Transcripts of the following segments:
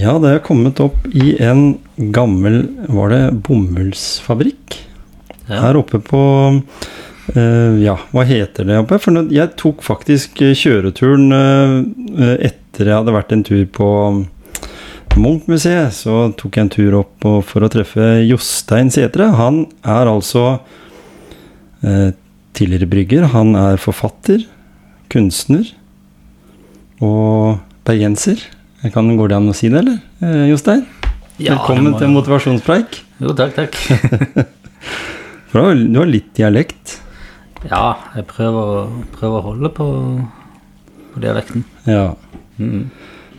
Ja, det er kommet opp i en gammel Var det bomullsfabrikk? Ja. Her oppe på Uh, Ja, hva heter det oppe? For jeg tok faktisk eh, kjøreturen uh, etter jeg hadde vært en tur på Munch-museet. Så tok jeg en tur opp for å treffe Jostein Sætre. Han er altså uh, tidligere brygger. Han er forfatter, kunstner og bergenser. Jeg Kan, går det an å si det, eller? Eh, Jostein? Ja, Velkommen må til motivasjonspreik. Jo, takk, takk. For du har- du har litt dialekt. Ja, jeg prøver, å- prøver å holde på, på dialekten. Ja. Mm.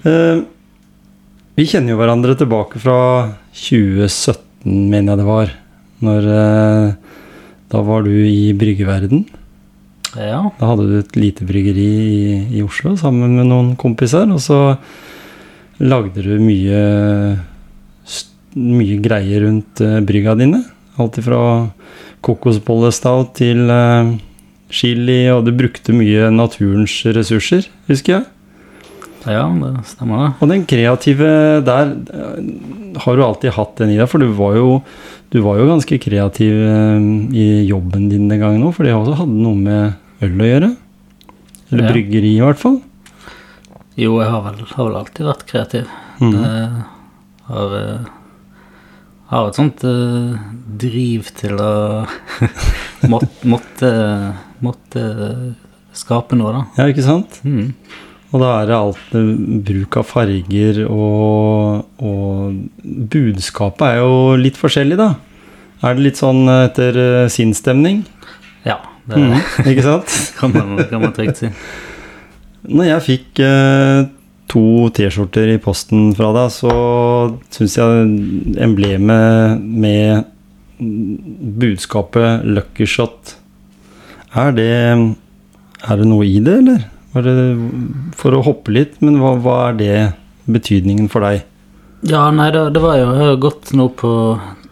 Eh, vi kjenner jo hverandre tilbake fra 2017, mener jeg det var. Når eh, Da var du i bryggeverden. Ja, Da hadde du et lite bryggeri i, i Oslo sammen med noen kompiser. Og så lagde du mye, mye greier rundt uh, brygga dine. Alt ifra kokosbollestout til eh, chili, og du brukte mye naturens ressurser, husker jeg. ja, det stemmer det. Og den kreative der eh, har du alltid hatt den i deg, for du var jo, du var jo ganske kreativ eh, i jobben din den gangen òg, for det også hadde noe med øl å gjøre. Eller Ja. bryggeri, i hvert fall. Jo, jeg har vel, har vel alltid vært kreativ. Mm. Jeg har, eh, har et sånt uh, driv til å måtte, måtte, måtte skape noe, da. Ja, ikke sant? Mm. Og da er det alt eh, bruk av farger og, og Budskapet er jo litt forskjellig, da. Er det litt sånn eh, etter eh, sinnsstemning? Ja, det mm, ikke sant? kan, man, kan man trygt si. Når jeg fikk eh, to T-skjorter i posten fra deg, så syns jeg emblemet med budskapet 'Lucky Shot' Er det, er det noe i det, eller? Var det for å hoppe litt, men hva, hva er det betydningen for deg? Ja, nei, det, det var jo Jeg har gått nå på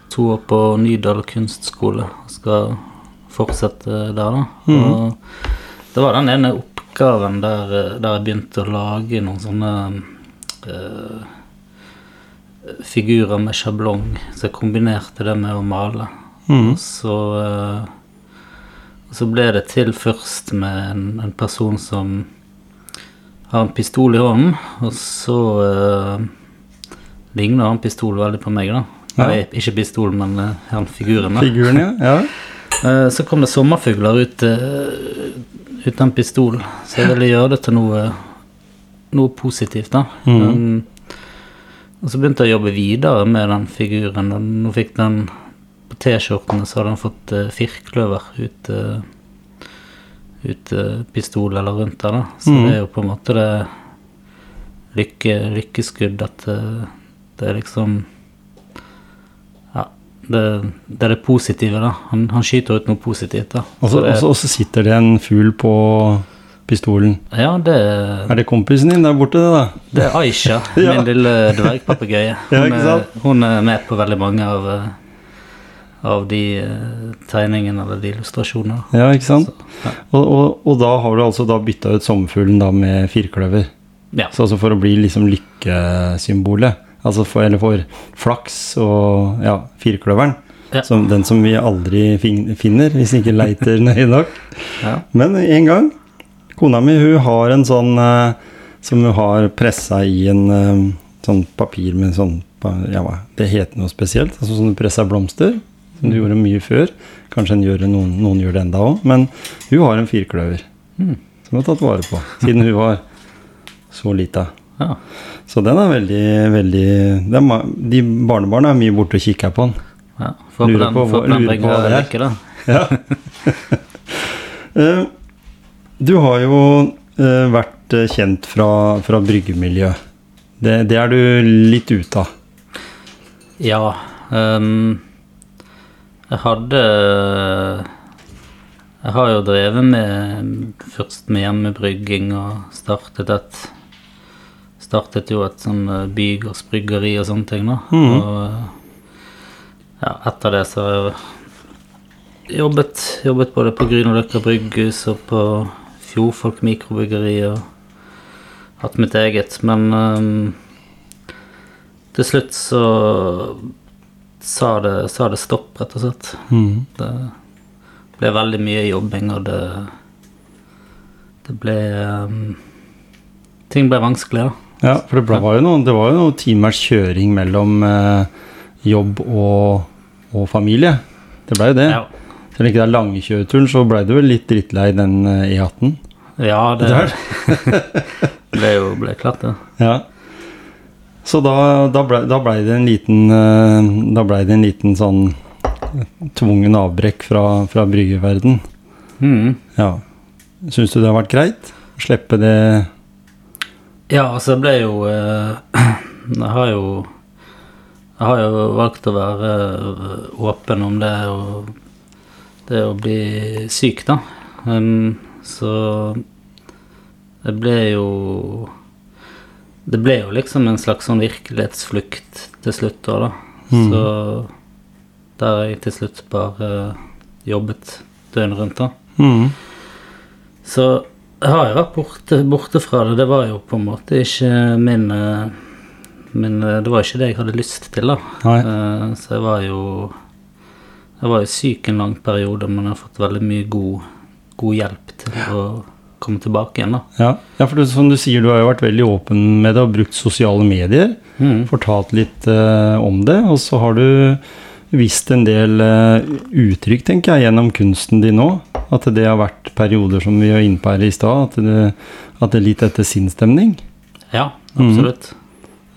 to år på Nydal kunstskole. Skal fortsette der, da. Og det var den ene oppgaven der, eh, der jeg begynte å lage noen sånne uh, figurer med sjablong. Så jeg kombinerte det med å male. Mm. Og så uh, så ble det til først med en, en person som har en pistol i hånden, og så uh, ligner han pistol veldig på meg, da. Ja. Nei, ikke pistol, men han figuren. da. Figuren, ja. ja. Så kom det sommerfugler ut, ut av en pistol, så jeg ville gjøre det til noe, noe positivt, da. Mm. Um, og så begynte jeg å jobbe videre med den figuren, og nå fikk den på T-skjortene så hadde han fått uh, firkløver ut, uh, ut uh, pistol eller rundt der, da. Så mm. det er jo på en måte det lykke, lykkeskudd at det er liksom det, det er det positive, da. Han, han skyter ut noe positivt, da. Og så sitter det en fugl på pistolen. Ja, det, Er det kompisen din der borte, det, da? det er Aisha, Ja. min lille dvergpapegøye. Hun, ja, hun er med på veldig mange av, eh, av de eh, tegningene eller de illustrasjonene. Ja, ikke sant? Så, ja. Og, og, og da har du altså da bytta ut sommerfuglen da med firkløver. Ja. Så altså for å bli liksom lykkesymbolet. Altså for, eller for flaks og ja, firkløveren. Ja. Som, den som vi aldri finner hvis ikke leiter nøye nok. Ja. Men en gang Kona mi hun har en sånn eh, som hun har pressa i en eh, sånn papir med sånn ja, Det heter noe spesielt. Altså sånn du presser blomster. Som du gjorde mye før. Kanskje gjør noen, noen gjør det enda òg. Men hun har en firkløver Mm. som hun har tatt vare på siden hun var så lita. Ja. Så den er veldig, veldig er, De barnebarna er mye borte og kikker på den. ja. Få på den, på få hva- på den begge lykke, da. Ja. Eh, du har jo eh, vært eh, kjent fra, fra bryggemiljø. Det, det er du litt ute av. Ja. Um, jeg hadde Jeg har jo drevet med først med hjemmebrygging og startet et Startet jo et sånn bygårds, bryggeri og sånne ting, da. Mm. Og eh, ja, etter det så har jeg jobbet, jobbet både på Grünerløkka brygghus og på Fjordfolk mikrobryggeri og hatt mitt eget, men um, til slutt så sa det, sa det stopp, rett og slett. Mm. Det ble veldig mye jobbing, og det Det ble um, Ting ble vanskelig, da. Ja, for det ble- var jo noen, det var jo noen timers kjøring mellom eh, jobb og, og familie. Det blei jo det. Ja, Selv om ikke det er lange kjøreturen, så blei du vel litt drittlei den eh, E18. ja det ble jo ble klart, det. Ja. Så da, da blei ble det en liten eh, Da blei det en liten sånn tvungen avbrekk fra, fra bryggeverden. Mm. Ja. Syns du det har vært greit? Slippe det Ja, altså jeg ble jo eh, Jeg har jo Jeg har jo valgt å være eh, åpen om det og det å bli syk, da. Um, så det ble jo Det ble jo liksom en slags sånn virkelighetsflukt til slutt da, da. Mm. Så der har jeg til slutt bare jobbet døgnet rundt, da. mm. Så har jo vært borte, borte fra det. Det var jo på en måte ikke min, men min eh, Det var ikke det jeg hadde lyst til, da. Eh, Så jeg var jo Jeg var jo syk en lang periode, men jeg har fått veldig mye god, god hjelp til å komme tilbake igjen, da. Ja, ja for du, som du sier, du har jo vært veldig åpen med det og brukt sosiale medier. Mm. Fortalt litt uh, om det. Og så har du visst en del eh, uttrykk, tenker jeg, gjennom kunsten din nå. At det har vært perioder som vi var inne på her i stad, at, det- at det er litt etter sinnsstemning. Ja, absolutt.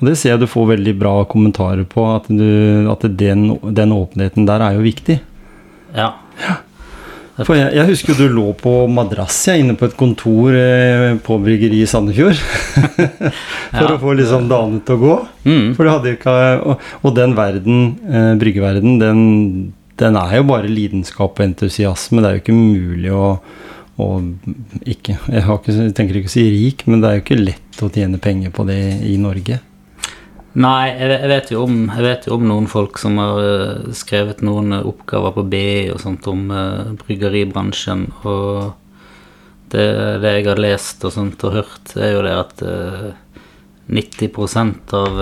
Og det ser jeg du får veldig bra kommentarer på, at, du, at den, den åpenheten der er jo viktig. Ja. For jeg, jeg husker jo du lå på madrass jeg, inne på et kontor eh, på bryggeriet i Sandefjord. For Ja. å få liksom dagene til å gå. Mm. For du hadde ikke Og, og den verden, eh, bryggeverden, den, den er jo bare lidenskap og entusiasme. Det er jo ikke mulig å, å ikke Jeg har ikke, jeg tenker ikke å si rik, men det er jo ikke lett å tjene penger på det i Norge. Nei, jeg, vet jo om, vet jo om noen folk som har eh, skrevet noen eh, oppgaver på BI og sånt om eh, bryggeribransjen, og det, det jeg har lest og sånt og hørt, er jo det at eh, 90 av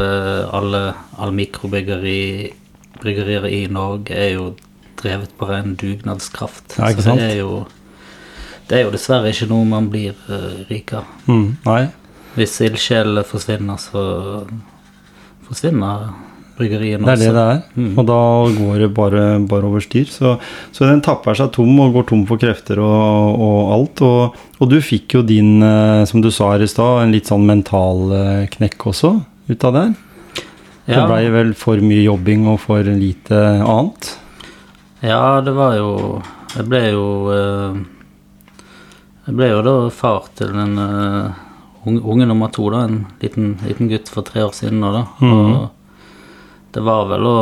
alle, alle mikrobryggerier i Norge er jo drevet på ren dugnadskraft. Ja, Så det er jo det er jo dessverre ikke noe man blir rik av. Mm, nei. Hvis ildsjelene forsvinner, så forsvinner bryggeriene Det er det det er. Mm. Og da går det bare, bare over styr. Så, så den tapper seg tom og går tom for krefter og, og alt. Og, og du fikk jo din, eh, som du sa her i stad, en litt sånn mental eh, knekk også ut av det. Det Ja, blei vel for mye jobbing og for lite annet. ja, det var jo Jeg ble jo eh, Jeg ble jo da far til en unge, unge nummer to, da. En liten, liten gutt for tre år siden nå, da. Mhm. Og det var vel å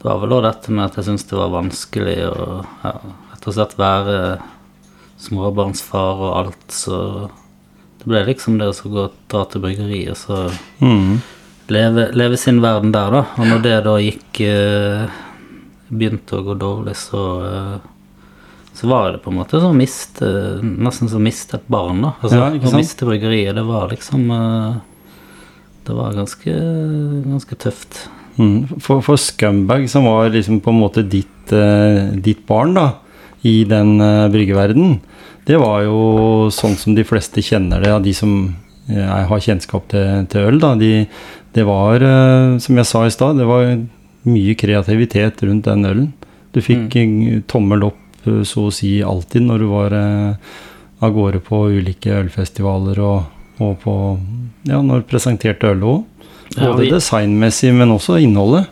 Det var vel òg dette med at jeg syntes det var vanskelig å ja, rett og slett være småbarnsfar og alt, så det ble liksom det å gå og dra til bryggeriet, så Mm. leve, leve sin verden der, da. Og når det da gikk eh, Begynte å gå dårlig, så eh, Så var det på en måte som å miste Nesten som å miste et barn, da. Altså, Ja, å miste bryggeriet, det var liksom eh, Det var ganske, ganske tøft. Mm. For, for Scumbag, som var liksom på en måte ditt, eh, ditt barn da, i den bryggeverdenen, det var jo sånn som de fleste kjenner det, av de som jeg har kjennskap til, til øl. Da. De, det var, eh, som jeg sa i stad, det var mye kreativitet rundt den ølen. Du fikk mm. tommel opp eh, så å si alltid når du var eh, av gårde på ulike ølfestivaler og, og på Ja, når du presenterte øl òg. Ja, Både vi- designmessig, men også innholdet.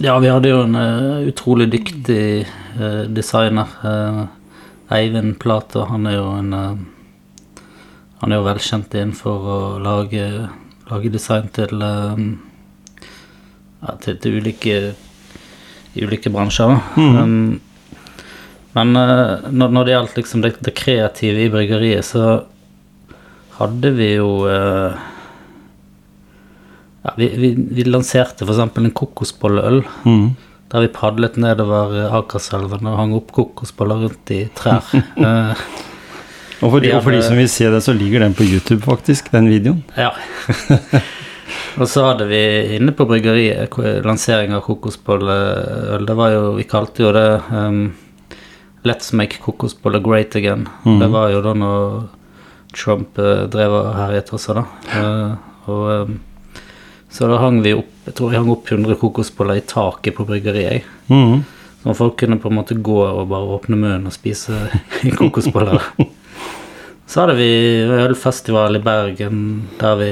Ja, vi hadde jo en uh, utrolig dyktig uh, designer. Uh, Eivind Plato. Han er jo en Han er jo velkjent innenfor å lage lage design til, ja, til, til ulike, ulike bransjer. Mhm. Um, men eh, når, når det gjaldt liksom det, det kreative i bryggeriet, så hadde vi jo eh, ja, vi, vi, vi lanserte f.eks. en kokosbolleøl. Mm. Der vi padlet nedover eh, Akerselven og hang opp kokosboller rundt i trær. Eh, Og, for de, og for de som vil se det, så ligger den på YouTube, faktisk, den videoen. ja. og så hadde vi inne på bryggeriet lansering av kokosbolleøl. Det var jo Vi kalte jo det um, Let's make kokosboller great again. Mm. Det var jo da når Trump eh, drev og herjet også, da. Eh, og um, så da hang vi opp Jeg tror vi hang opp 100 kokosboller i taket på bryggeriet. Mm. Så folk kunne på en måte gå og bare åpne munnen og spise kokosboller. Så hadde vi ølfestival i Bergen der vi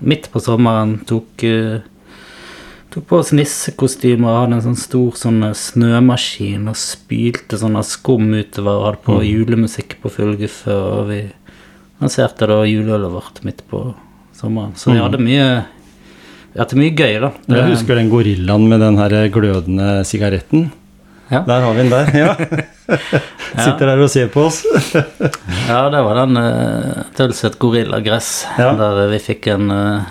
midt på sommeren tok, eh, tok på oss nissekostyme og hadde en sånn stor sånn eh, snømaskin og spylte sånne skum utover og hadde på julemusikk på full guffe. Og vi lanserte da juleølet vårt midt på sommeren. Så vi hadde mye vi hadde mye gøy, da. Jeg husker den gorillaen med den her glødende sigaretten. Ja. Der har vi den der. Ja. Sitter der og ser på oss. Ja, det var den uh, Tølset Gorillagress, Ja. der vi fikk en uh,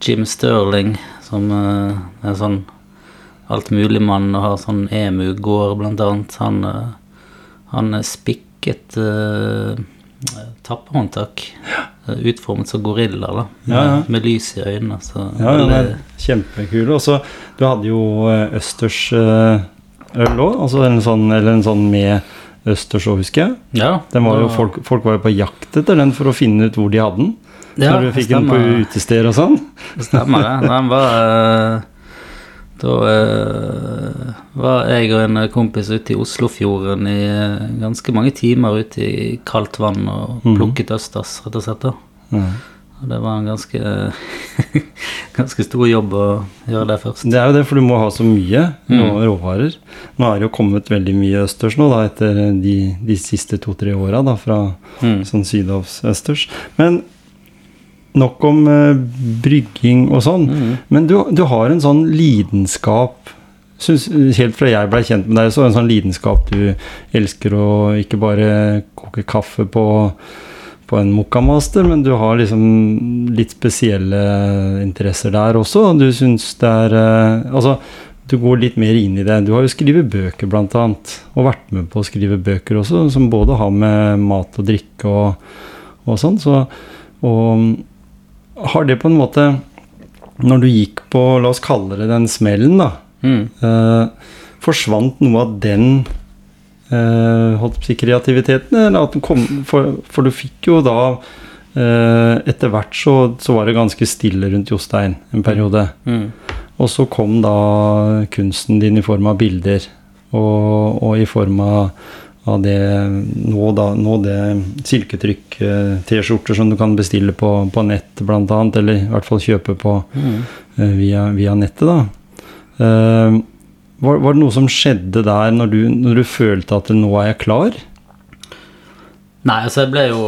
Jim Sterling som uh, er sånn altmuligmann og har sånn emu-gård, blant annet. Han, uh, han spikket uh, tappehåndtak, eh, utformet som gorilla, da, med, Ja, ja. med lys i øynene. Så Ja, den veldig- er kjempekul. Og så, du hadde jo østers øl òg, altså en sånn, eller en sånn med østers òg, husker jeg. ja, var jo, folk, folk var jo på jakt etter den for å finne ut hvor de hadde den. Ja, Når du fikk den på utesteder og sånn. Stemmer det. Den var eh, Da eh, var jeg og en kompis ute i Oslofjorden i eh, ganske mange timer ute i kaldt vann og Mhm. plukket østers, rett og slett. da. Og det var en ganske, ganske stor jobb å gjøre det først. Det er jo det, for du må ha så mye Mm. råvarer. Nå er det jo kommet veldig mye østers nå, da, etter de, de siste to-tre åra, fra Mm. sånn sydhavsøsters. Men nok om uh, brygging og sånn. Mm. Men du, du har en sånn lidenskap synes, Helt fra jeg blei kjent med deg, så en sånn lidenskap du elsker å ikke bare koke kaffe på, på en Mokkamaster, men du har liksom litt spesielle interesser der også. Du syns det er uh, Altså, du går litt mer inn i det. Du har jo skrevet bøker, blant annet, og vært med på å skrive bøker også, som både har med mat og drikke og, og sånn. Så, og har det på en måte Når du gikk på, la oss kalle det den smellen, da, Mm. eh, forsvant noe av den eh, holdt kreativiteten? Eller at den kom, for, for du fikk jo da eh, Etter hvert så, så var det ganske stille rundt Jostein en periode. Mm. Og så kom da kunsten din i form av bilder, og, og i form av, av det nå, da, nå det silketrykk-T-skjorter som du kan bestille på, på nett, annet, eller i hvert fall kjøpe på Mm. uh, via, via nettet, da. Uh, var, var det noe som skjedde der når du, når du følte at nå er jeg klar? Nei, altså jeg ble jo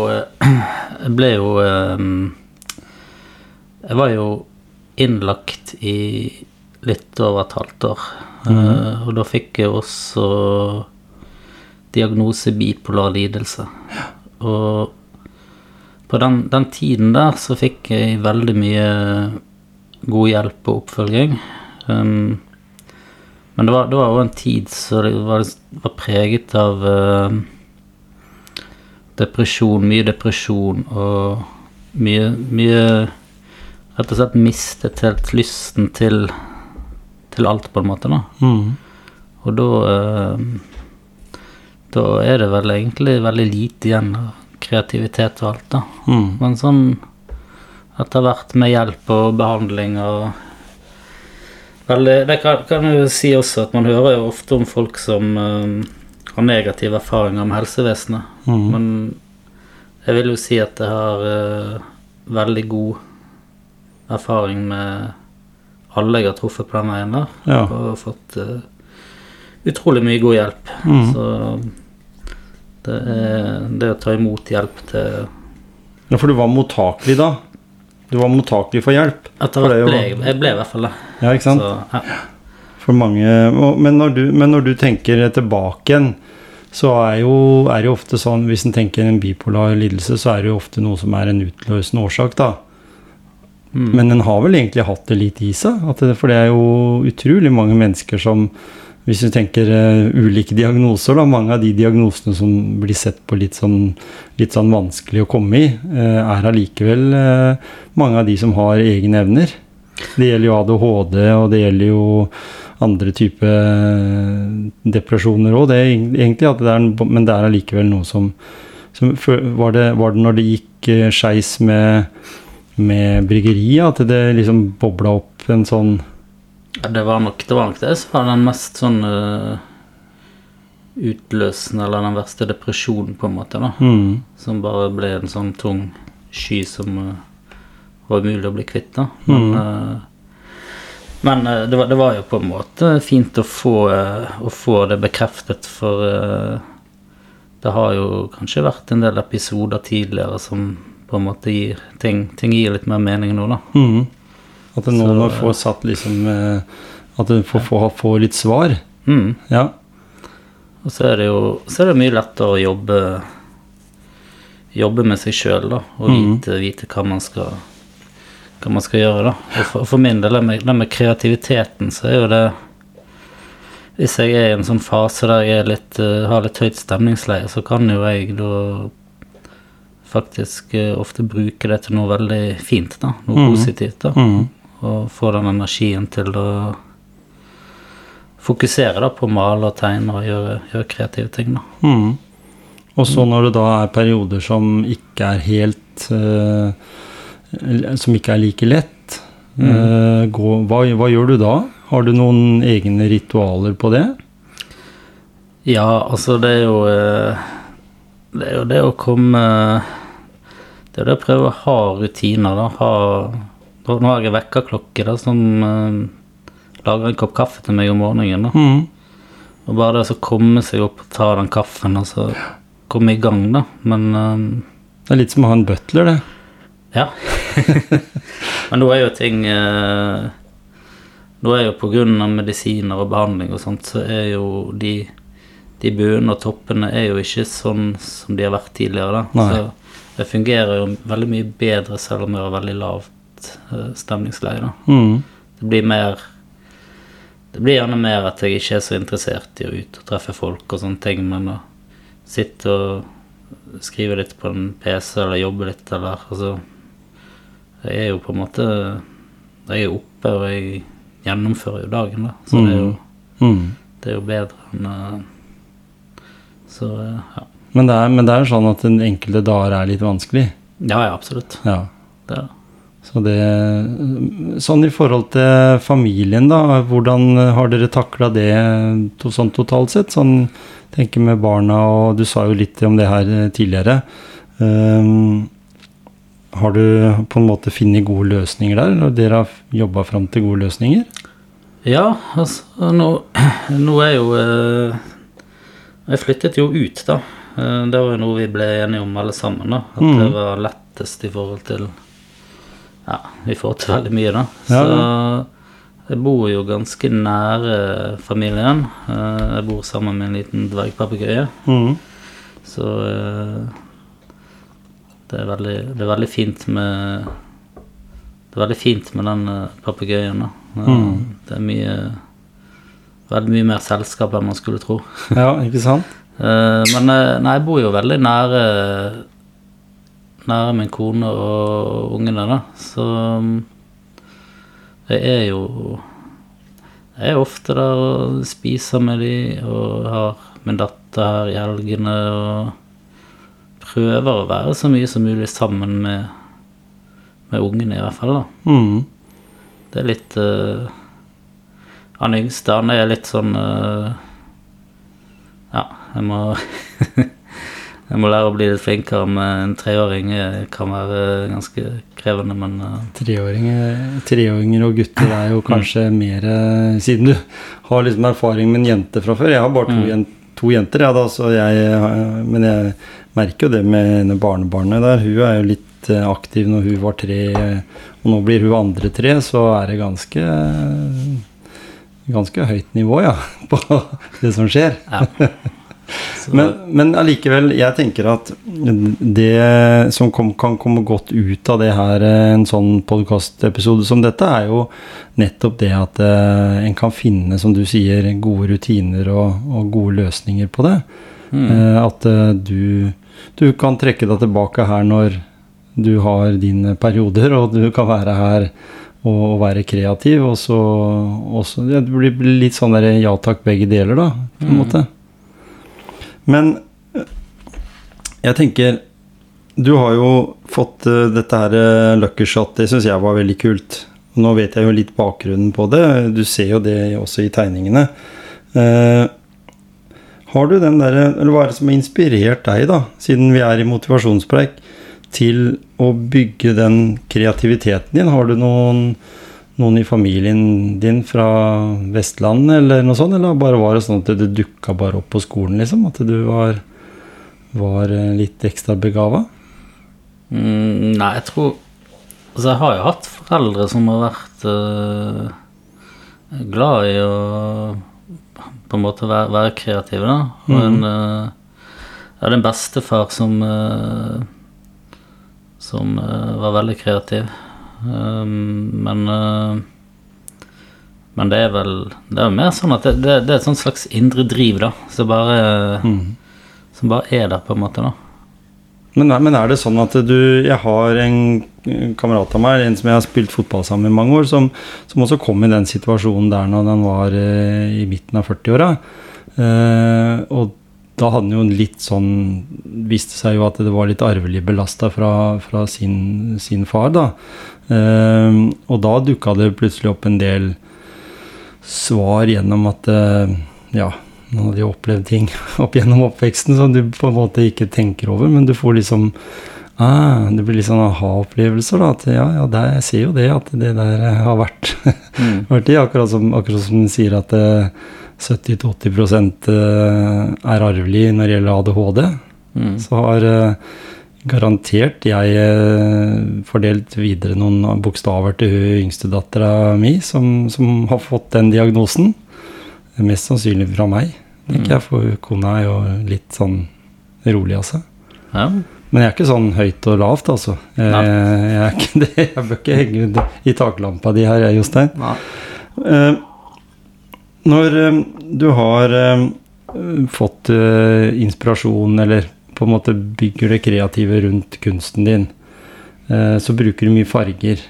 Jeg ble jo eh, Jeg var jo innlagt i litt over et halvt år. Eh, og da fikk jeg også diagnose bipolar lidelse. Og på den, den tiden der så fikk jeg veldig mye god hjelp og oppfølging. Um, men det var, det var også en tid så det var, var preget av uh, depresjon, mye depresjon og mye, mye Rett og slett mistet helt lysten til, til alt, på en måte, da. Og da eh, Da er det vel egentlig veldig lite igjen av kreativitet og alt, da. Mm. Men sånn etter hvert med hjelp og behandling og Veldig, Det kan, kan jeg jo si også at man hører jo ofte om folk som eh, har negative erfaringer med helsevesenet. Mm. Men jeg vil jo si at jeg har uh, veldig god erfaring med alle jeg har truffet på den veien der. Ja. Og fått eh, utrolig mye god hjelp. Mm. Så det er det å ta imot hjelp til Ja, for du var mottakelig da, Du var mottakelig for hjelp. Etter er hvert ble jeg, jeg ble i hvert fall det. Ja, ikke sant? Så, ja. For mange men når, du, men når du tenker tilbake igjen, så er jo, er jo ofte sånn Hvis en tenker en bipolar lidelse, så er det jo ofte noe som er en utløsende årsak, da. Mm. Men en har vel egentlig hatt det litt i seg? Det, for det er jo utrolig mange mennesker som Hvis du tenker uh, ulike diagnoser, da, mange av de diagnosene som blir sett på litt sånn, litt sånn vanskelig å komme i, uh, er allikevel uh, mange av de som har egne evner. Det gjelder jo ADHD, og det gjelder jo andre type depresjoner òg. Men det er allikevel noe som, som var, det, var det når det gikk skeis med, med bryggeriet, at det liksom bobla opp en sånn Det var nok det var nok det som var den mest sånn uh, utløsende, eller den verste depresjonen, på en måte, da. mm, Som bare ble en sånn tung sky som uh, var umulig å bli kvitt, da. Men, Mm. eh, men det, var, det var jo på en måte fint å få, å få det bekreftet, for det har jo kanskje vært en del episoder tidligere som på en måte gir ting, ting gir litt mer mening nå, da. mm. At noen Så- får satt liksom eh, At du får, får, får litt svar. Mm. Ja. Og så er det jo så er det mye lettere å jobbe Jobbe med seg sjøl, da. Og vite, vite, vite hva man skal Hva man skal gjøre, da. Og for, for min del, det med, det med kreativiteten, så er jo det Hvis jeg er i en sånn fase der jeg litt, eh, har litt høyt stemningsleie, så kan jo jeg da faktisk eh, ofte bruke det til noe veldig fint, da. Noe mm. positivt, da. Mm. Og få den energien til å fokusere da på å male og tegne og gjøre, gjøre kreative ting. da. Mm. Og så når det da er perioder som ikke er helt uh, Som ikke er like lett, eh, gå, hva, hva gjør du da? Har du noen egne ritualer på det? Ja, altså det er jo uh, Det er jo det å komme Det er det å prøve å ha rutiner, da. Ha, nå har jeg vekkerklokke da, som eh, lager en kopp kaffe til meg om morgenen. da. Mm. Og bare det å komme seg opp og ta den kaffen, og så komme i gang, da. Men eh, Det er litt som å ha en butler, det. Ja. Men nå er jo ting eh, Nå er jo av medisiner og behandling og sånt, så er jo de De buene og toppene er jo ikke sånn som de har vært tidligere, da. Nei. Så det fungerer jo veldig mye bedre selv om jeg var veldig lavt eh, stemningsleie. Mm. Det blir mer Det blir gjerne mer at jeg ikke er så interessert i å ut og treffe folk og sånne ting, men å sitte og skrive litt på en PC eller jobbe litt eller altså Jeg er jo på en måte Jeg er oppe, og jeg gjennomfører jo dagen, da. Så det, er jo, Mm. det er jo bedre enn eh, Så eh, ja. Men, det er, men det er sånn at enkelte dager er litt vanskelig. Ja, ja, absolutt. Ja. Det er det. Så det Sånn i forhold til familien, da. Hvordan har dere takla det to, sånn totalt sett? Sånn tenker med barna, og du sa jo litt om det her eh, tidligere. Um, har du på en måte funnet gode løsninger der, eller dere har jobba fram til gode løsninger? Ja, altså nå, nå er jo eh, Jeg flyttet jo ut, da. Eh, Det var jo noe vi ble enige om alle sammen, da. At det Mhm. var lettest i forhold til Ja, vi får til veldig mye, da. Ja, Så jeg bor jo ganske nære familien. Eh, Jeg bor sammen med en liten dvergpapegøye. Mm. Så eh, det er, veldig, det er veldig fint med Det er veldig fint med den uh, papegøyen. da. Eh, Mm. Det er mye Veldig mye mer selskap enn man skulle tro. Ja, ikke sant? Eh, men eh, nei, jeg bor jo veldig nære Nære min kone og ungene, da. Så mm, jeg er jo Jeg er ofte der og spiser med de og har min datter her i helgene og prøver å være så mye som mulig sammen med, med ungene, i hvert fall. da. Mm. Det er litt uh, Han yngste, han er litt sånn uh, Ja, jeg må Jeg må lære å bli litt flinkere med en treåring. Det kan være ganske krevende, men eh, Treåringer, treåringer og gutter er jo kanskje mer eh, Siden du har liksom erfaring med en jente fra før. Jeg har bare to, Mm. jen, to jenter, ja, da, så jeg, eh, men jeg merker jo det med barnebarnet der. Hun er jo litt eh, aktiv når hun var tre, og nå blir hun andre tre, så er det ganske Ganske høyt nivå, ja, på det som skjer. Ja. Men, men allikevel, jeg tenker at det som kom, kan komme godt ut av det her, eh, en sånn podkastepisode som dette, er jo nettopp det at eh, en kan finne, som du sier, gode rutiner og, og gode løsninger på det. mm, Eh, at eh, du, du kan trekke deg tilbake her når du har dine perioder, og du kan være her og, være kreativ. Og så, og så ja, Det blir litt sånn der ja takk, begge deler, da, på en Mm. måte. Men eh, jeg tenker Du har jo fått eh, dette her uh, Lucky Shot, det syns jeg var veldig kult. Nå vet jeg jo litt bakgrunnen på det. Du ser jo det også i tegningene. Eh, har du den der, eller Hva er det som har inspirert deg, da, siden vi er i motivasjonspreik, til å bygge den kreativiteten din? Har du noen, noen i familien din fra Vestlandet, eller noe sånt? Eller bare var det sånn at det dukka bare opp på skolen, liksom? At du var, var eh, litt ekstra begava? mm, nei, jeg tror Altså, jeg har jo hatt foreldre som har vært uh, glad i å på en måte være, være kreative, da. Og mm. en uh, Jeg hadde en bestefar som uh, som var veldig kreativ. Um, men øh, men det er vel Det er mer sånn at det, det, det er et sånt slags indre driv, da. Som bare, Mm. som bare er der, på en måte, da. Men, men er det sånn at du Jeg har en kamerat av meg, en som jeg har spilt fotball sammen med i mange år, som, som også kom i den situasjonen der når han var eh, i midten av 40-åra. Eh, og da hadde han jo litt sånn Viste seg jo at det var litt arvelig belasta fra, fra sin, sin far, da. Eh, og da dukka det plutselig opp en del svar gjennom at eh, Ja, nå hadde jo opplevd ting opp gjennom oppveksten som du på en måte ikke tenker over, men du får liksom ah, Det blir litt sånn aha-opplevelser, da. At ja, ja, der, jeg ser jo det, at det der eh, har vært, Mm. vært det. Akkurat som, akkurat som du sier at eh, 70-80 eh, er arvelig når det gjelder ADHD. Mm. Så har garantert jeg eh, fordelt videre noen bokstaver til hun yngste dattera mi, som, som har fått den diagnosen. Mest sannsynlig fra meg, tenker jeg, for kona er jo litt sånn rolig av seg. Ja. Men jeg er ikke sånn høyt og lavt, altså. Jeg, jeg er ikke det. Jeg bør ikke henge ut i taklampa di her, Jostein. Eh, når eh, du har fått inspirasjon, eller på en måte bygger det kreative rundt kunsten din, eh, så bruker du mye farger.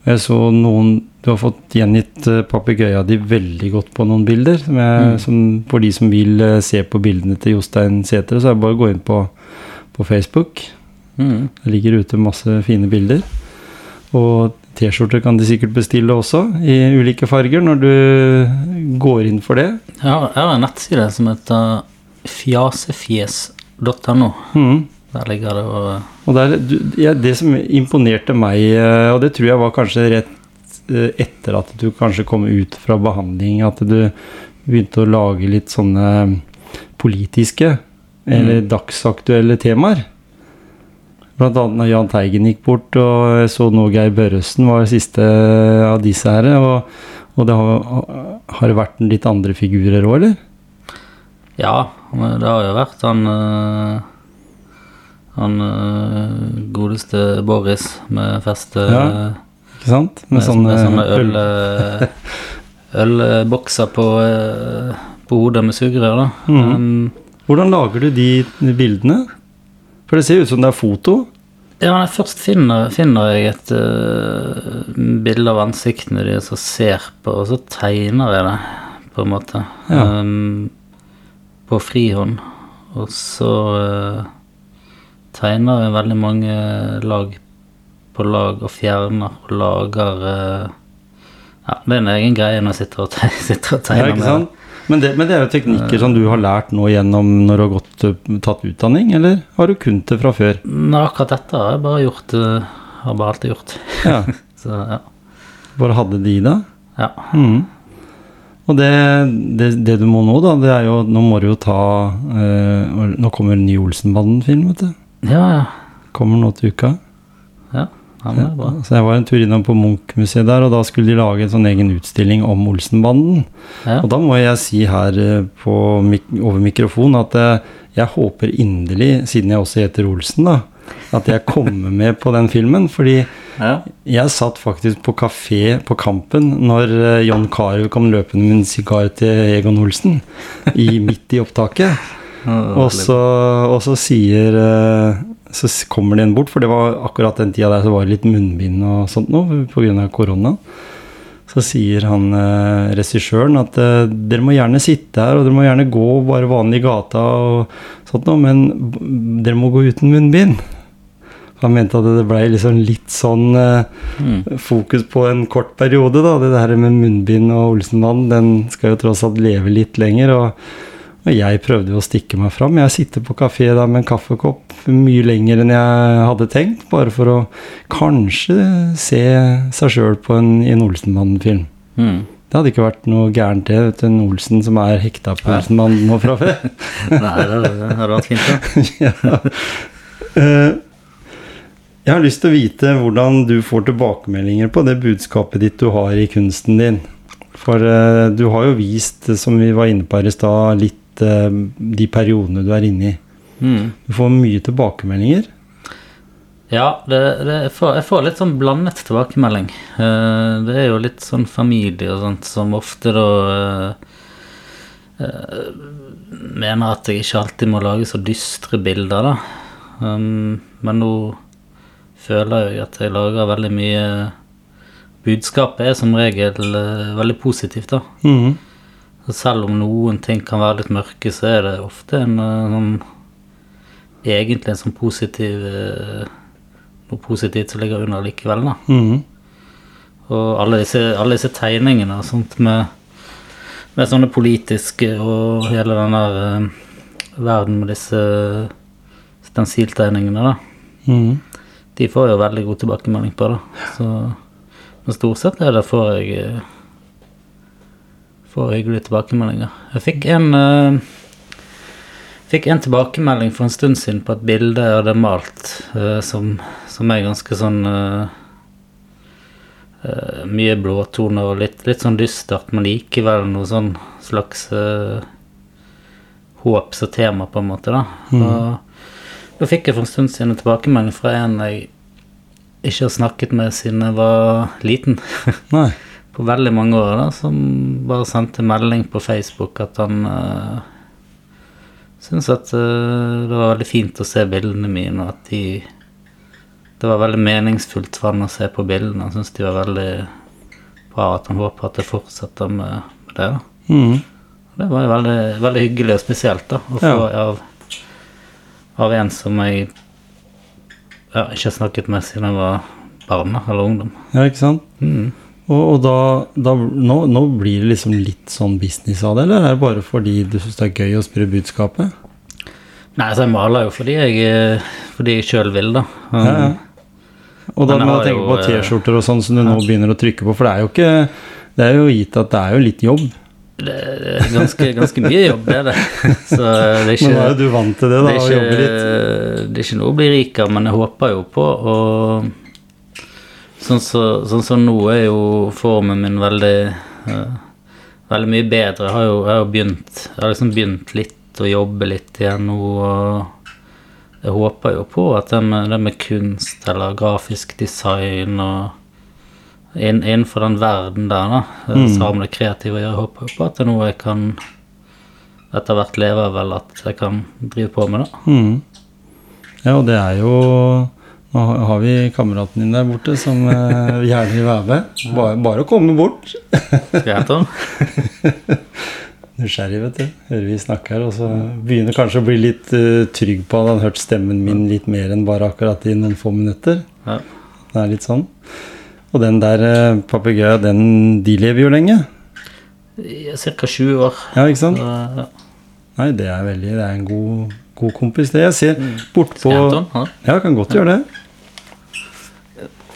Og jeg så noen Du har fått gjengitt papegøya di veldig godt på noen bilder. Som jeg, Mm. som, for de som vil eh, se på bildene til Jostein Sætre, så er det bare å gå inn på, på Facebook. Mm. Det ligger ute masse fine bilder. Og T-skjorter kan de sikkert bestille også, i ulike farger, når du går inn for det. Jeg har, jeg har en nettside som heter fjasefjes.no. Mhm. Der ligger det og Og det, er, du, ja, det som imponerte meg, eh, og det tror jeg var kanskje rett eh, etter at du kanskje kom ut fra behandling, at du begynte å lage litt sånne politiske eller dagsaktuelle temaer. Blant annet når Jahn Teigen gikk bort, og jeg så nå Geir Børresen var siste av disse her. Og, og det har, har det vært litt andre figurer òg, eller? Ja, det har jo vært han øh, Han øh, godeste Boris med fest Ja, Ikke sant? med, Med sånne, med sånne øl, øl. ølbokser på, på hodet med sugerør, da. Mm. Um, Hvordan lager du de bildene? For det ser ut som det er foto. Ja, når jeg først finner, finner jeg et uh, bilde av ansiktene de ser på, og så tegner jeg det, på en måte. Ja. Um, på frihånd. Og så uh, tegner jeg veldig mange lag på lag og fjerner og lager uh, Ja, det er en egen greie når jeg sitter og, te sitter og Ja, tegner. ikke med det. Men det, men det er jo teknikker som du har lært nå gjennom når du har gått, tatt utdanning, eller har du kunnet det fra før? Nei, akkurat dette har jeg bare gjort Har bare alltid gjort. Ja, Så ja. Bare hadde de da? ja. Mhm. Og det, det, det du må nå, da, det er jo Nå må du jo ta eh, Nå kommer en ny Olsenbanden-film, vet du. ja, ja. Kommer nå til uka. Ja, ja det er bra. Så jeg var en tur innom på Munch-museet der, og da skulle de lage en sånn egen utstilling om Olsenbanden. Ja. Og da må jeg si her eh, på, over mikrofon at eh, jeg håper inderlig, siden jeg også heter Olsen, da, at jeg kommer med på den filmen. Fordi Ja. jeg satt faktisk på kafé på Kampen når eh, John Carew kom løpende med en sigar til Egon Olsen, i, midt i opptaket. Og så, og så sier eh, Så kommer det en bort, for det var akkurat den tida der så var det litt munnbind og sånt noe pga. korona. Så sier han eh, regissøren at eh, dere må gjerne sitte her, og dere må gjerne gå bare vanlig i gata og sånt noe, men dere må gå uten munnbind. Han mente at det blei liksom litt sånn eh, Mm. fokus på en kort periode, da. Det der med munnbind og Olsenmann, den skal jo tross alt leve litt lenger. Og, og jeg prøvde jo å stikke meg fram. Jeg sitter på kafé da med en kaffekopp mye lenger enn jeg hadde tenkt, bare for å kanskje se seg sjøl på en, i en Olsenmann-film. Mm. Det hadde ikke vært noe gærent, det. vet du, En Olsen som er hekta på Olsenmannen Olsenmann nå fra før. Nei, det hadde- vært fint, da. ja. Eh, Jeg har lyst til å vite hvordan du får tilbakemeldinger på det budskapet ditt du har i kunsten din. For uh, du har jo vist, eh, som vi var inne på her i stad, litt uh, de periodene du er inne i. Mm. Du får mye tilbakemeldinger. Ja, det, det, jeg, får, jeg får litt sånn blandet tilbakemelding. Uh, det er jo litt sånn familie og sånt som ofte da mener at jeg ikke alltid må lage så dystre bilder, da. Um, men nå føler jeg at jeg lager veldig mye Budskapet er som regel eh, veldig positivt, da. Så selv om noen ting kan være litt mørke, så er det ofte en eh, sånn Egentlig en sånn positiv eh, Noe positivt som ligger under likevel, da. Mhm. Og alle disse, alle disse tegningene og sånt med, med sånne politiske og hele den der eh, verden med disse stensiltegningene, da. Mhm. De får jo veldig god tilbakemelding på det. Så men stort sett er det får jeg eh, Får hyggelige tilbakemeldinger. Jeg fikk en uh, Fikk en tilbakemelding for en stund siden på et bilde jeg hadde malt, uh, som, som er ganske sånn uh, uh, Mye blåtoner og litt, litt sånn dystert, men likevel noe sånn slags uh, håp som tema, på en måte, da. Og da fikk jeg for en stund siden en tilbakemelding fra en jeg ikke har snakket med siden jeg var liten. Nei. på veldig mange år, da, som bare sendte melding på Facebook at han uh, syntes at uh, det var veldig fint å se bildene mine, og at de Det var veldig meningsfullt for han å se på bildene. Han syntes de var veldig bra, at han håper at det fortsetter med, med det. da. Mm. Det var jo veldig, veldig hyggelig og spesielt da, å få av, av en som jeg ja, ikke har snakket med siden jeg var barn eller ungdom. Ja, ikke sant? Mm. Og, og da, da nå, nå blir det liksom litt sånn business av det, eller er det bare fordi du syns det er gøy å spre budskapet? Nei, altså jeg maler jo fordi jeg, eh, fordi jeg sjøl vil, da. Um, Ja, ja. Og da må jeg tenke på eh, T-skjorter og sånn som du nå begynner å trykke på, for det er jo ikke Det er jo gitt at det er jo litt jobb. Det er ganske, ganske mye jobb, det er det. Så det er ikke, Men nå er jo du vant til det, da, det å jobbe litt. det er ikke noe å bli rik av, men jeg håper jo på å Sånn som så, sånn nå er jo formen min veldig uh, Veldig mye bedre. Jeg har jo, jeg har begynt Jeg har liksom begynt litt å jobbe litt igjen nå. og jeg håper jo på at det med, det med kunst eller grafisk design og inn, innenfor den verden der, da, mm. som har med det kreative å gjøre, håper på at det er noe jeg kan etter hvert leve eller at jeg kan drive på med, da. Mm. Ja, og det er jo Nå har vi kameraten din der borte som eh, gjerne vil være med. Bare, bare å komme bort. Skal jeg hente den? Nysgjerrig, vet du. Hører vi snakker, og så begynner kanskje å bli litt uh, trygg på at han har hørt stemmen min litt mer enn bare akkurat i noen få minutter. Ja. Det er litt sånn. Og den der papegøyen, den de lever jo lenge. Ca. 20 år. Ja, ikke sant? Så, ja. Nei, det er veldig Det er en god, god kompis, det. Jeg ser bortpå hente den? Ja. Ja, kan godt gjøre det.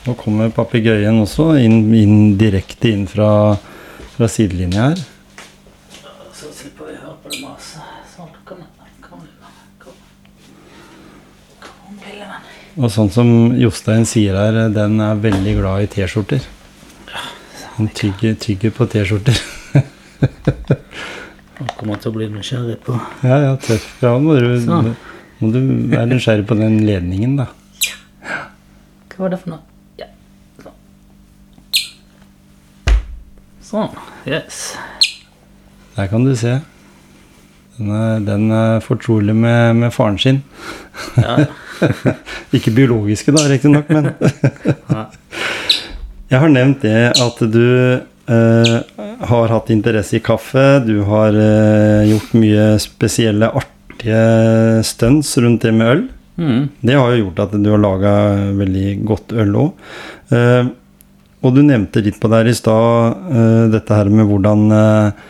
Nå kommer papegøyen også inn, inn direkte inn fra, fra sidelinja her. Så slipper vi å høre på det maset. Sånn, kom igjen. Kom igjen. Kom. Kom Og sånn som Jostein sier her, den er veldig glad i T-skjorter. Han tygger, tygger på T-skjorter. Han kommer til å bli nysgjerrig på Ja, ja, tøff. Ja, må du, Sånn. må du være nysgjerrig på den ledningen, da. Hva var det for noe? Ja. Sånn. Sånn. Yes. Der kan du se. Den er, den er fortrolig med, med faren sin. Ja. Ikke biologiske, da, riktignok, men Jeg har nevnt det at du eh, har hatt interesse i kaffe. Du har eh, gjort mye spesielle, artige stunts rundt det med øl. Mm. Det har jo gjort at du har laga veldig godt øl òg. og du nevnte litt på der i stad eh, dette her med hvordan eh,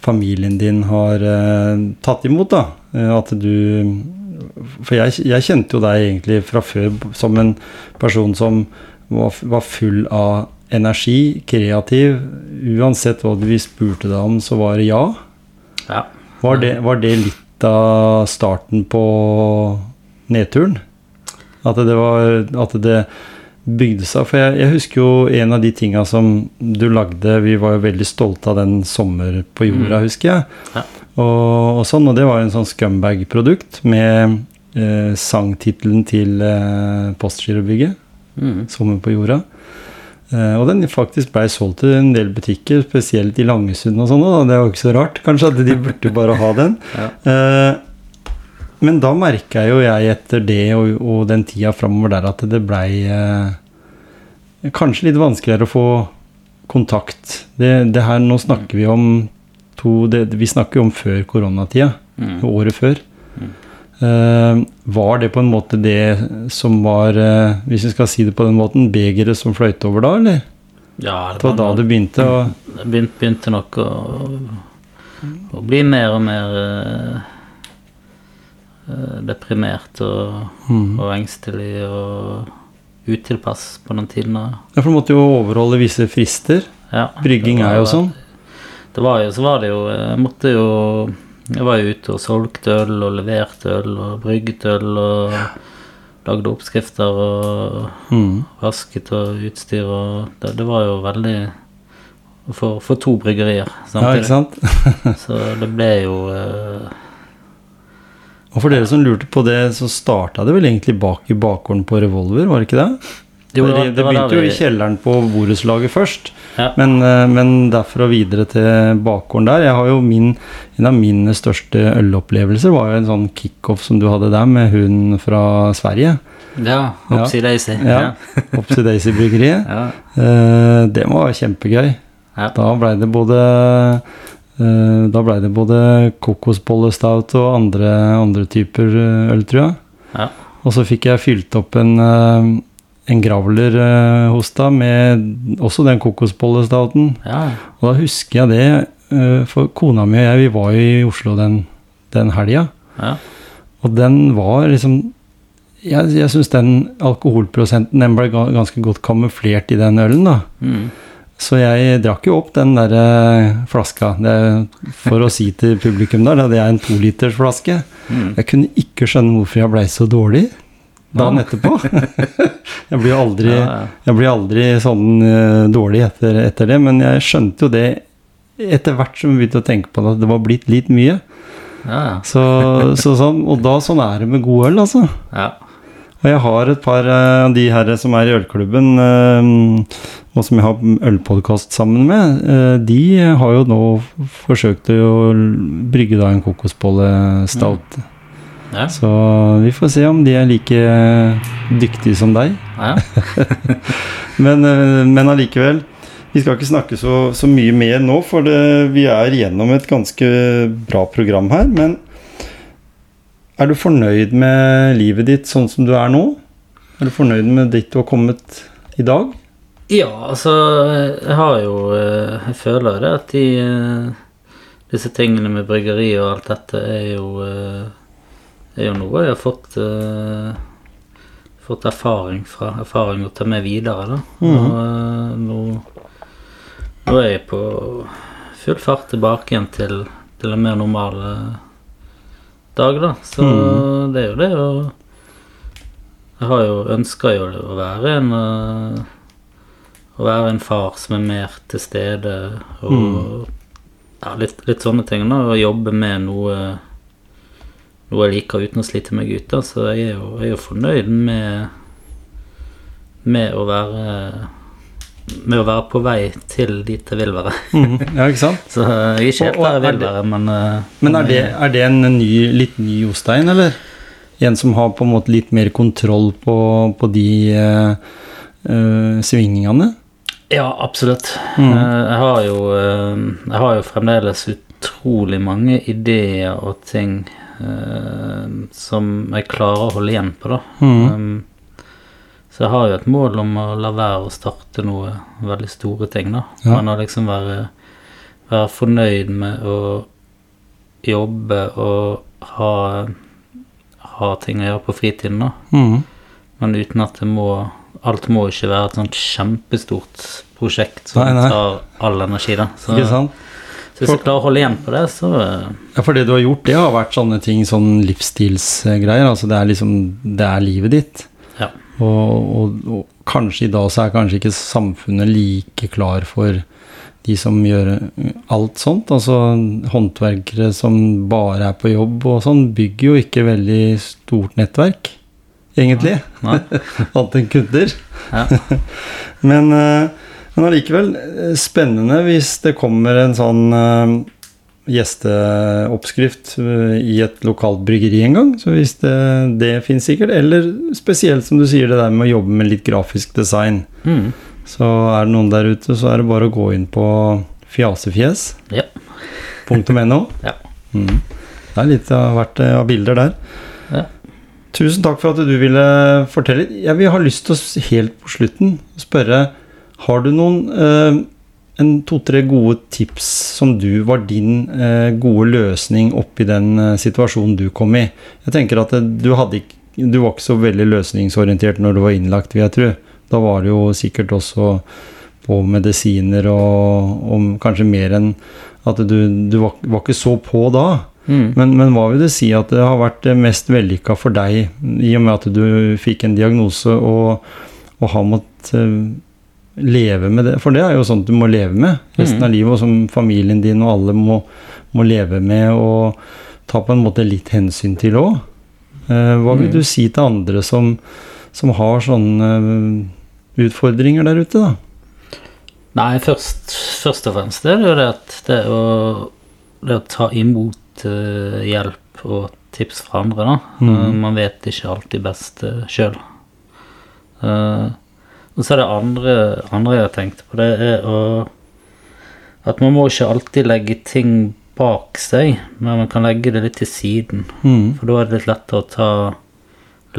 familien din har eh, tatt imot, da. Eh, at du For jeg, jeg kjente jo deg egentlig fra før som en person som var, var full av energi, kreativ. Uansett hva vi spurte deg om, så var det ja. ja. Var det, var det litt av starten på nedturen? At det var At det bygde seg? For jeg, jeg husker jo en av de tinga som du lagde Vi var jo veldig stolte av den 'Sommer på jorda', Mm. husker jeg. Ja. Og, og sånn, og det var en sånn scumbag-produkt med eh, sangtittelen til eh, Postgirobygget. Mm. 'Sommer på jorda'. Eh, og den faktisk blei solgt til en del butikker, spesielt i Langesund og sånn. og Det er jo ikke så rart, kanskje, at de burde bare ha den. Ja. Eh, men da merka jo jeg etter det og, og den tida framover der at det blei eh, kanskje litt vanskeligere å få kontakt. Det, det her, Nå snakker vi om to det, Vi snakker jo om før koronatida. Mm. Året før. Mm. Uh, var det på en måte det som var uh, Hvis vi skal si det på den måten, begeret som fløyt over da, eller? Ja, Det var da det begynte å Det begynte, begynte nok å, å bli mer og mer eh, deprimert og, mm. og engstelig og utilpass på den tiden. Ja, For du måtte jo overholde visse frister. Ja, Brygging er jo sånn. Det var jo, så var det jo Jeg måtte jo Jeg var jo ute og solgte øl og leverte øl og brygget øl og lagde oppskrifter og Mm. vasket og utstyr og Det, det var jo veldig for, for to bryggerier Ja, ikke sant? Så det ble jo eh, Og for dere som lurte på det, så starta det vel egentlig bak i bakgården på Revolver, var det ikke det? jo, det, det, det begynte jo i kjelleren på borettslaget først, Ja. men, eh, men derfra og videre til bakgården der. Jeg har jo min, En av mine største ølopplevelser var jo en sånn kickoff som du hadde der, med hun fra Sverige. Ja, Ja. Opsi Daisy. Ja. Opsi Daisy-bryggeriet. Ja. Eh, det var kjempegøy. Ja. Da blei det både eh, Da blei det både kokosbollestout og andre, andre typer øl, tror jeg. Ja. Og så fikk jeg fylt opp en, en gravler uh, hos deg med også den kokosbollestouten. ja. Og da husker jeg det, uh, for kona mi og jeg, vi var jo i Oslo den, den helga. ja. Og den var liksom Jeg, jeg syns den alkoholprosenten den ble ganske godt kamuflert i den ølen, da. Mm. Så jeg drakk jo opp den der eh, flaska. Det, for å si til publikum der, det er en tolitersflaske. Mm. Jeg kunne ikke skjønne hvorfor jeg blei så dårlig dagen etterpå. jeg blir aldri, jeg blir aldri sånn uh, dårlig etter, etter det, men jeg skjønte jo det etter hvert som vi begynte å tenke på det, at det var blitt litt mye. Ja, ja. Så, så sånn, og da sånn er det med god øl, altså. ja. Og jeg har et par eh, av de her som er i ølklubben, eh, og som jeg har ølpodkast sammen med, de har jo nå forsøkt å brygge da en kokosbollestout. Ja. Så vi får se om de er like dyktige som deg. ja. Men, eh, men allikevel, vi skal ikke snakke så, så mye mer nå, for det, vi er gjennom et ganske bra program her. Men er du fornøyd med livet ditt sånn som du er nå? Er du fornøyd med dit du har kommet i dag? Ja, altså Jeg har jo eh, Jeg føler det at de eh, Disse tingene med bryggeri og alt dette er jo eh, Er jo noe jeg har fått uh, Fått erfaring fra. Erfaring å ta med videre, da. Og eh, nå Nå er jeg på full fart tilbake igjen til, til en mer normal eh, dag, da. Så mm. det er jo det å Jeg har jo ønska jo å være en uh, Å være en far som er mer til stede og Mm. ja, litt, litt sånne ting. da, Og jobbe med noe Noe jeg liker uten å slite meg ut. da, Så jeg er jo, jeg er jo fornøyd med Med å være Med å være på vei til dit jeg vil være. Mm, Ja, ikke sant? Så jeg er ikke helt der jeg vil være, men eh, Men er det, er det en ny, litt ny Jostein, eller? En som har på en måte litt mer kontroll på, på de eh, eh, svingningene? Ja, absolutt. Mm. Eh, Jeg har jo eh, Jeg har jo fremdeles utrolig mange ideer og ting eh, som jeg klarer å holde igjen på, da. Mm. Um, så jeg har jo et mål om å la være å starte noe veldig store ting, da. Ja. Men å liksom være, være fornøyd med å jobbe og ha, ha ting å gjøre på fritiden, da. Mm. Men uten at det må Alt må ikke være et sånt kjempestort prosjekt som Nei, nei. tar all energi, da. Så, Ikke sant? Så hvis jeg klarer å holde igjen på det, så eh, Ja, for det du har gjort, det har vært sånne ting, sånn livsstilsgreier. Altså det er liksom Det er livet ditt. Ja. Og, og, og kanskje i dag så er kanskje ikke samfunnet like klar for de som gjør alt sånt. Altså håndverkere som bare er på jobb og sånn, bygger jo ikke veldig stort nettverk, egentlig. Annet enn kunder. Ja. Men, eh, men allikevel eh, spennende hvis det kommer en sånn eh, gjesteoppskrift eh, i et lokalt bryggeri en gang. Så hvis det, det finnes sikkert. Eller spesielt som du sier, det der med å jobbe med litt grafisk design. Mm. Så er det noen der ute, så er det bare å gå inn på fjasefjes. Ja. Ja. Mm. Det er litt av hvert av bilder der. Ja. Tusen takk for at du ville fortelle. Jeg vil ha lyst til å helt på slutten spørre Har du noen eh, en to-tre gode tips som du var din eh, gode løsning oppi den eh, situasjonen du kom i? Jeg tenker at du, hadde du var ikke så veldig løsningsorientert når du var innlagt, vil jeg tro. Da var det jo sikkert også på medisiner og, og kanskje mer enn at du, du var, var ikke så på da. Mm. Men, men hva vil det si at det har vært mest vellykka for deg, i og med at du fikk en diagnose og, og har måttet leve med det? For det er jo sånt du må leve med resten Mm. av livet, og som familien din og alle må, må leve med og ta på en måte litt hensyn til òg. hva vil Mm. du si til andre som, som har sånne eh, utfordringer der ute, da? Nei, først, først og fremst det er jo det at det å, det å ta imot eh, hjelp og tips fra andre, da. Eh, man vet ikke alltid best uh, sjøl. Og så er det andre, andre jeg har tenkt på, det er å At man må ikke alltid legge ting bak seg, men man kan legge det litt til siden. Mm. For da er det litt lettere å ta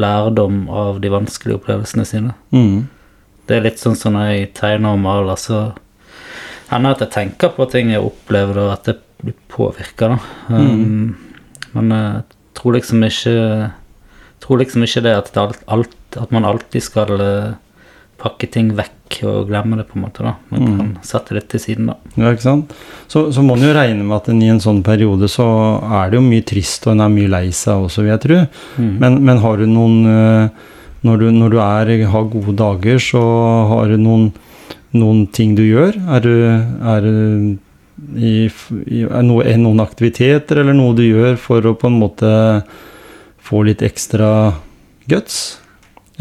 lærdom av de vanskelige opplevelsene sine. Mm. Det er litt sånn som når jeg tegner og maler, så hender at jeg tenker på ting jeg opplever, og at det blir påvirka, da. Um, Men jeg tror liksom ikke tror liksom ikke det at, det alt, alt, at man alltid skal eh, pakke ting vekk og glemme det, på en måte. da. Man Mm. kan sette det til siden, da. Ja, ikke sant? Så, så må en jo regne med at en i en sånn periode så er det jo mye trist, og en er mye lei seg også, vil jeg tro. Mm. Men, men har du noen eh, Når du, når du er, har gode dager, så har du noen, noen ting du gjør? Er du, er du i, i, er noe, er noen aktiviteter eller noe du gjør for å på en måte få litt ekstra guts?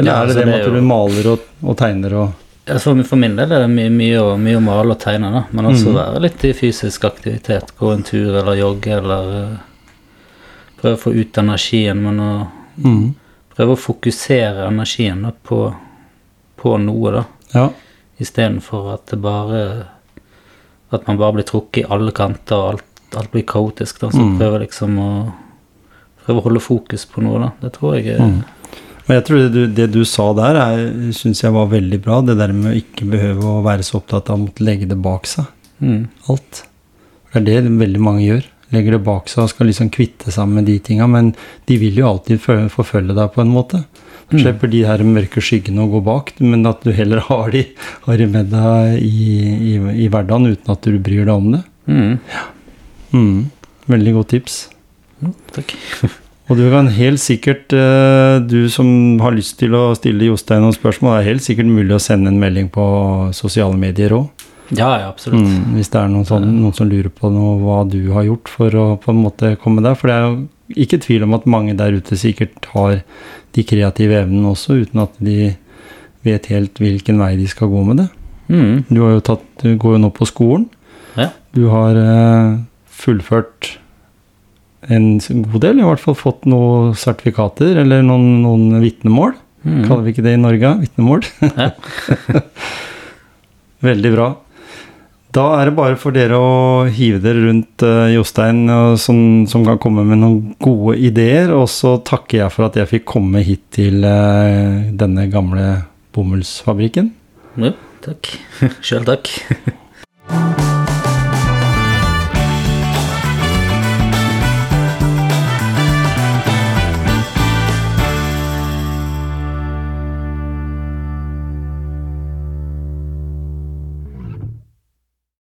Eller Ja, er det altså, det med at du maler og, og tegner og Ja, For, for min del er det mye, mye, å, mye å male og tegne, da. Men også mm. være litt i fysisk aktivitet. Gå en tur eller jogge eller uh, Prøve å få ut energien, men å mm. prøve å fokusere energien da, på, på noe, da. Ja. Istedenfor at det bare At man bare blir trukket i alle kanter, og alt, alt blir kaotisk. da, Så Mm. prøve liksom å Prøve å holde fokus på noe, da. Det tror jeg Mm. Og jeg tror det du, det du sa der, syns jeg var veldig bra. Det der med å ikke behøve å være så opptatt av å måtte legge det bak seg. mm. Alt. Det er det veldig mange gjør. Legger det bak seg og skal liksom kvitte seg med de tinga. Men de vil jo alltid fø- forfølge deg på en måte. Du Mm. slipper de her mørke skyggene å gå bak, men at du heller har de, har de med deg i, i, i hverdagen uten at du bryr deg om det. Mm. Mm. Veldig godt tips. Mm, takk. Og du kan helt sikkert, eh, du som har lyst til å stille Jostein noen spørsmål, det er helt sikkert mulig å sende en melding på sosiale medier òg. Ja, ja, absolutt. Mm, hvis det er noen, sånn, noen som lurer på noe, hva du har gjort for å på en måte komme der. For det er jo ikke tvil om at mange der ute sikkert har de kreative evnene også, uten at de vet helt hvilken vei de skal gå med det. Mm. Du, har jo tatt, du går jo nå på skolen. Ja. Du har eh, fullført en god del, i hvert fall fått noen sertifikater eller noen, noen vitnemål. Mm. Kaller vi ikke det i Norge? Vitnemål? Ja. Veldig bra. Da er det bare for dere å hive dere rundt uh, Jostein, og som, som kan komme med noen gode ideer. Og så takker jeg for at jeg fikk komme hit til uh, denne gamle bomullsfabrikken. Ja, takk. Sjøl takk.